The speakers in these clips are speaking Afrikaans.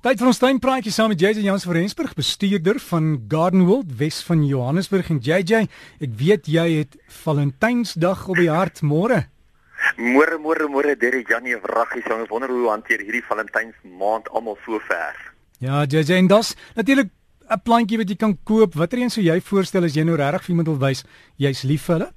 Tyd vir ons tuinpraatjie saam met JJ Jans van Rensburg, bestuurder van Garden World Wes van Johannesburg en JJ, ek weet jy het Valentynsdag op die hart môre. Môre môre môre Derek Janie Wraggie, ons wonder hoe hanteer hierdie Valentynsmaand almal so ver. Ja, JJ en das natuurlik 'n plantjie wat jy kan koop. Watter een sou jy voorstel as jy nou regtig vir iemand wil wys jy's lief vir hulle?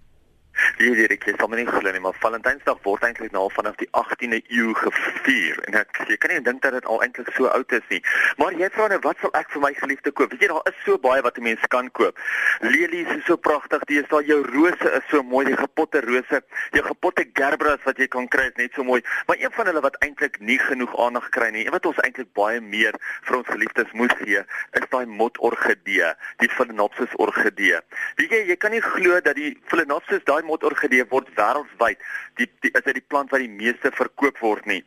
Wie weet ek, ek sal my nie glo nie, maar Valentynsdag word eintlik nou vanaf die 18de eeu gevier en ek jy kan nie dink dat dit al eintlik so oud is nie. Maar jy vra nou wat sal ek vir my geliefde koop? Weet jy daar is so baie wat 'n mens kan koop. Lelies is so pragtig, dis daar jou rose is so mooi, die gepotte rose, jou gepotte gerbras wat jy kan kry is net so mooi, maar een van hulle wat eintlik nie genoeg aandag kry nie, en wat ons eintlik baie meer vir ons geliefdes moet gee, is daai motorgidee, die Phalaenopsis orgidee. Weet jy, jy kan nie glo dat die Phalaenopsis daai motorgedee word wêreldwyd die, die is dit die plant wat die meeste verkoop word nie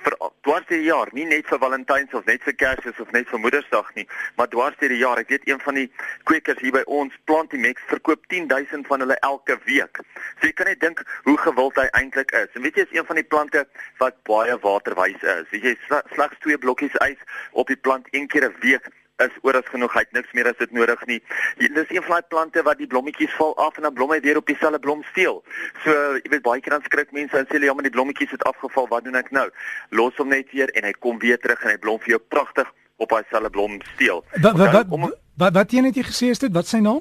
vir dwars deur die jaar, nie net vir Valentyns of net vir Kersfees of net vir Moedersdag nie, maar dwars deur die jaar. Ek weet een van die kwekers hier by ons, Plantimex, verkoop 10000 van hulle elke week. So jy kan net dink hoe gewild hy eintlik is. En weet jy, is een van die plante wat baie waterwys is. Weet jy, slegs twee blokkies ys op die plant een keer 'n week is oor as genoeg, hy het niks meer as dit nodig nie. Dit is een van daai plante wat die blommetjies val af en dan blom hy weer op dieselfde blom steel. So, jy weet baie keer dan skrik mense en sê ja, maar die blommetjies het afgeval, wat doen ek nou? Los hom net weer en hy kom weer terug en hy blom vir jou pragtig op daai selfde blom steel. Wat wat wat wat wat jy net gesê het, wat sy naam?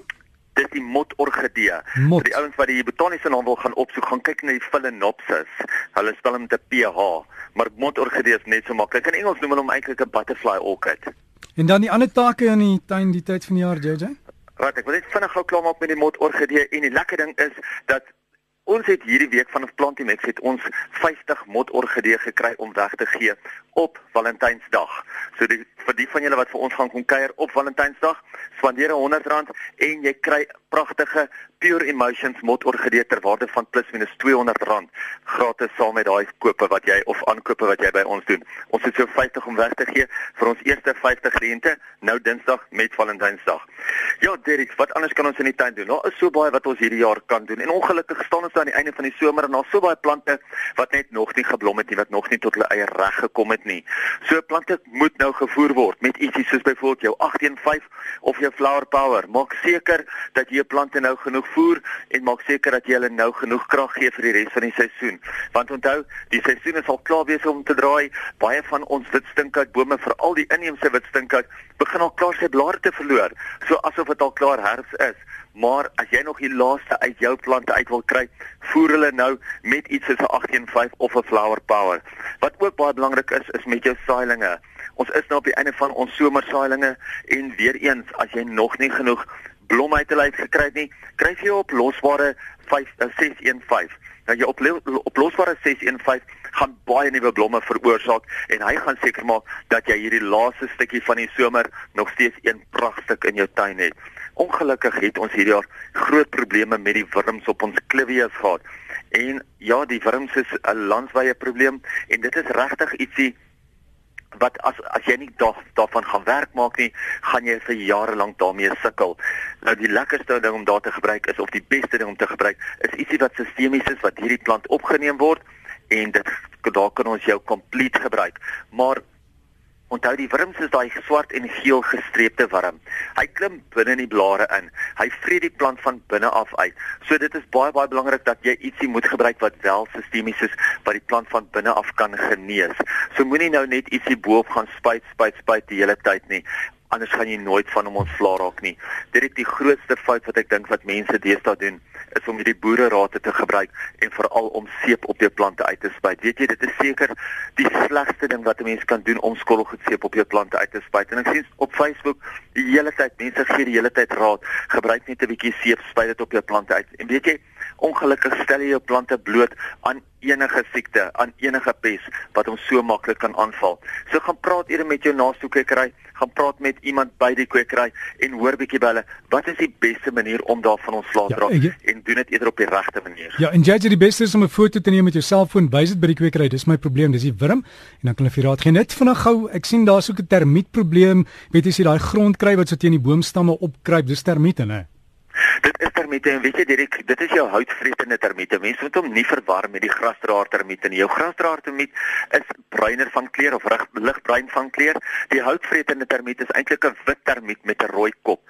Dis die motorgidee. Mot. Die ouens wat die botaniese naam wil gaan opsoek, gaan kyk na die Phalaenopsis. Hulle spel hom met 'n PH, maar motorgidee is net so maklik. In Engels noem hulle hom eintlik 'n butterfly orchid. En dan die ander take in die tuin die tyd van die jaar, JJ? Wat ek wil net vinnig gou klaar maak met die motorgedee en die lekker ding is dat ons het hierdie week vanaf Plantimex het ons 50 motorgedee gekry om weg te gee op Valentynsdag. So die, vir die van julle wat vir ons gaan kom kuier op Valentynsdag, spandeer R100 en jy kry pragtige Pure Emotions motorgedee ter waarde van plus minus R200 gratis saam met daai kope wat jy of aankope wat jy by ons doen. Ons het so 50 om weg te gee vir ons eerste 50 kliënte nou Dinsdag met Valentynsdag. Ja, Derek, wat anders kan ons in die tuin doen? Daar is so baie wat ons hierdie jaar kan doen en ongelukkig staan ons aan die einde van die somer en daar's so baie plante wat net nog nie geblom het nie, wat nog nie tot hulle eie reg gekom het nie. So plante moet nou gevoer word met ietsie soos byvoorbeeld jou 815 of jou Flower Power. Maak seker dat jy plante nou genoeg voer en maak seker dat jy hulle nou genoeg krag gee vir die res van die seisoen. Want onthou, die seisoen is al klaar besig om te draai. Baie van ons witstinkhoutbome, veral die inheemse witstinkhout, begin al klaar sy blare te verloor, so asof dit al klaar herfs is. Maar as jy nog die laaste uit jou plante uit wil kry, voer hulle nou met iets soos 'n 815 of 'n flower power. Wat ook baie belangrik is, is met jou saailinge. Ons is nou op die einde van ons somersaailinge en weer eens as jy nog nie genoeg blom uit te lyf gekry het nie, kry jy op losbare 5 615. Nou jy op op losbare 615 gaan baie nuwe blomme veroorsaak en hy gaan seker maak dat jy hierdie laaste stukkie van die somer nog steeds een pragtig in jou tuin het. Ongelukkig het ons hierdie jaar groot probleme met die wurms op ons clivias gehad. En ja, die wurms is 'n landwyse probleem en dit is regtig ietsie wat as as jy nie daar, daarvan gaan werk maak nie, gaan jy vir jare lank daarmee sukkel. Nou die lekkerste ding om daar te gebruik is of die beste ding om te gebruik is ietsie wat sistemies is wat hierdie plant opgeneem word en dit daar kan ons jou complete gebruik. Maar Onthou die wurms is daai swart en geel gestreepte wurm. Hy klim binne in die blare in. Hy vreet die plant van binne af uit. So dit is baie baie belangrik dat jy ietsie moet gebruik wat wel sistemies is wat die plant van binne af kan genees. So moenie nou net ietsie bo-op gaan spuit spuit spuit die hele tyd nie anders gaan jy nooit van hom ontsla raak nie. Dit is die grootste fout wat ek dink wat mense deesdae doen, is om hierdie boererate te gebruik en veral om seep op jou plante uit te spuit. Weet jy, dit is seker die slegste ding wat 'n mens kan doen om skottelgoedseep op jou plante uit te spuit. En ek sien op Facebook die hele tyd mense gee die hele tyd raad, gebruik net 'n bietjie seep, spuit dit op jou plante uit. En weet jy, ongelukkig stel jy jou plante bloot aan enige siekte, aan enige pes wat hom so maklik kan aanval. So gaan praat eerder met jou naaste kwekery, gaan praat met iemand by die kwekery en hoor bietjie by hulle wat is die beste manier om daarvan ontslae te raak ja, en doen dit eerder op die regte manier. Ja, en jy sê die beste is om 'n foto te neem met jou selfoon, wys dit by die kwekery. Dis my probleem, dis die wurm en dan kan hulle vir raad gee. Net vinnig gou, ek sien daar's ook 'n termietprobleem. Weet jy as jy daai grond kry wat so teen die boomstamme opkruip, dis termiete, né? Is termiete en weet jy Dirk, dit is jou houtvretende termiete. Mense moet hom nie verwar met die grasdraer termiete nie. Jou grasdraer termiet is bruiner van kleur of ligbruin van kleur. Die houtvretende termiet is eintlik 'n wit termiet met 'n rooi kop.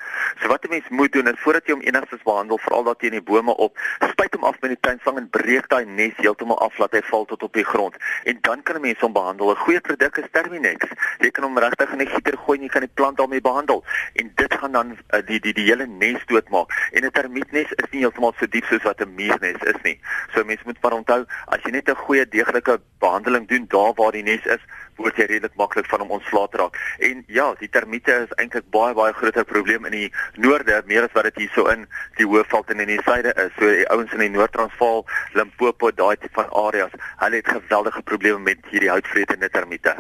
Wat 'n mens moet doen is voordat jy hom enigstens behandel, veral jy in die bome op, spuit hom af met die tuinslang en breek daai nes heeltemal af laat hy val tot op die grond. En dan kan 'n mens hom behandel. 'n Goeie produk is Terminex. Jy kan hom regtig in die gieter gooi en jy kan die plant daarmee behandel. En dit gaan dan uh, die die die hele nes doodmaak. En 'n termietnes is nie heeltemal so diep soos wat 'n muurnes is nie. So mense moet maar onthou, as jy net 'n goeie deeglike behandeling doen daar waar die nes is, word jy redelik maklik van hom ontslae raak. En ja, die termiete is eintlik baie baie groter probleem in die noorde, meer as wat dit hierso in die Hoofveld en in die suide is. So die ouens in die Noord-Transvaal, Limpopo, daai tipe van areas, hulle het geweldige probleme met hierdie houtvretende termiete.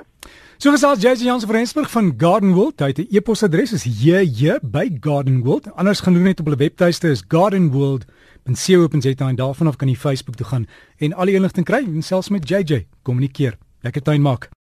So gesels JJ Jans van Rensburg van Gardenwold. Hy het 'n e-posadres is jj by Gardenwold. Anders gaan doen net op hulle webtuiste is gardenwold.co.za en daarvan af kan jy Facebook toe gaan en al die inligting kry en selfs met JJ kommunikeer. Lekker tuin maak.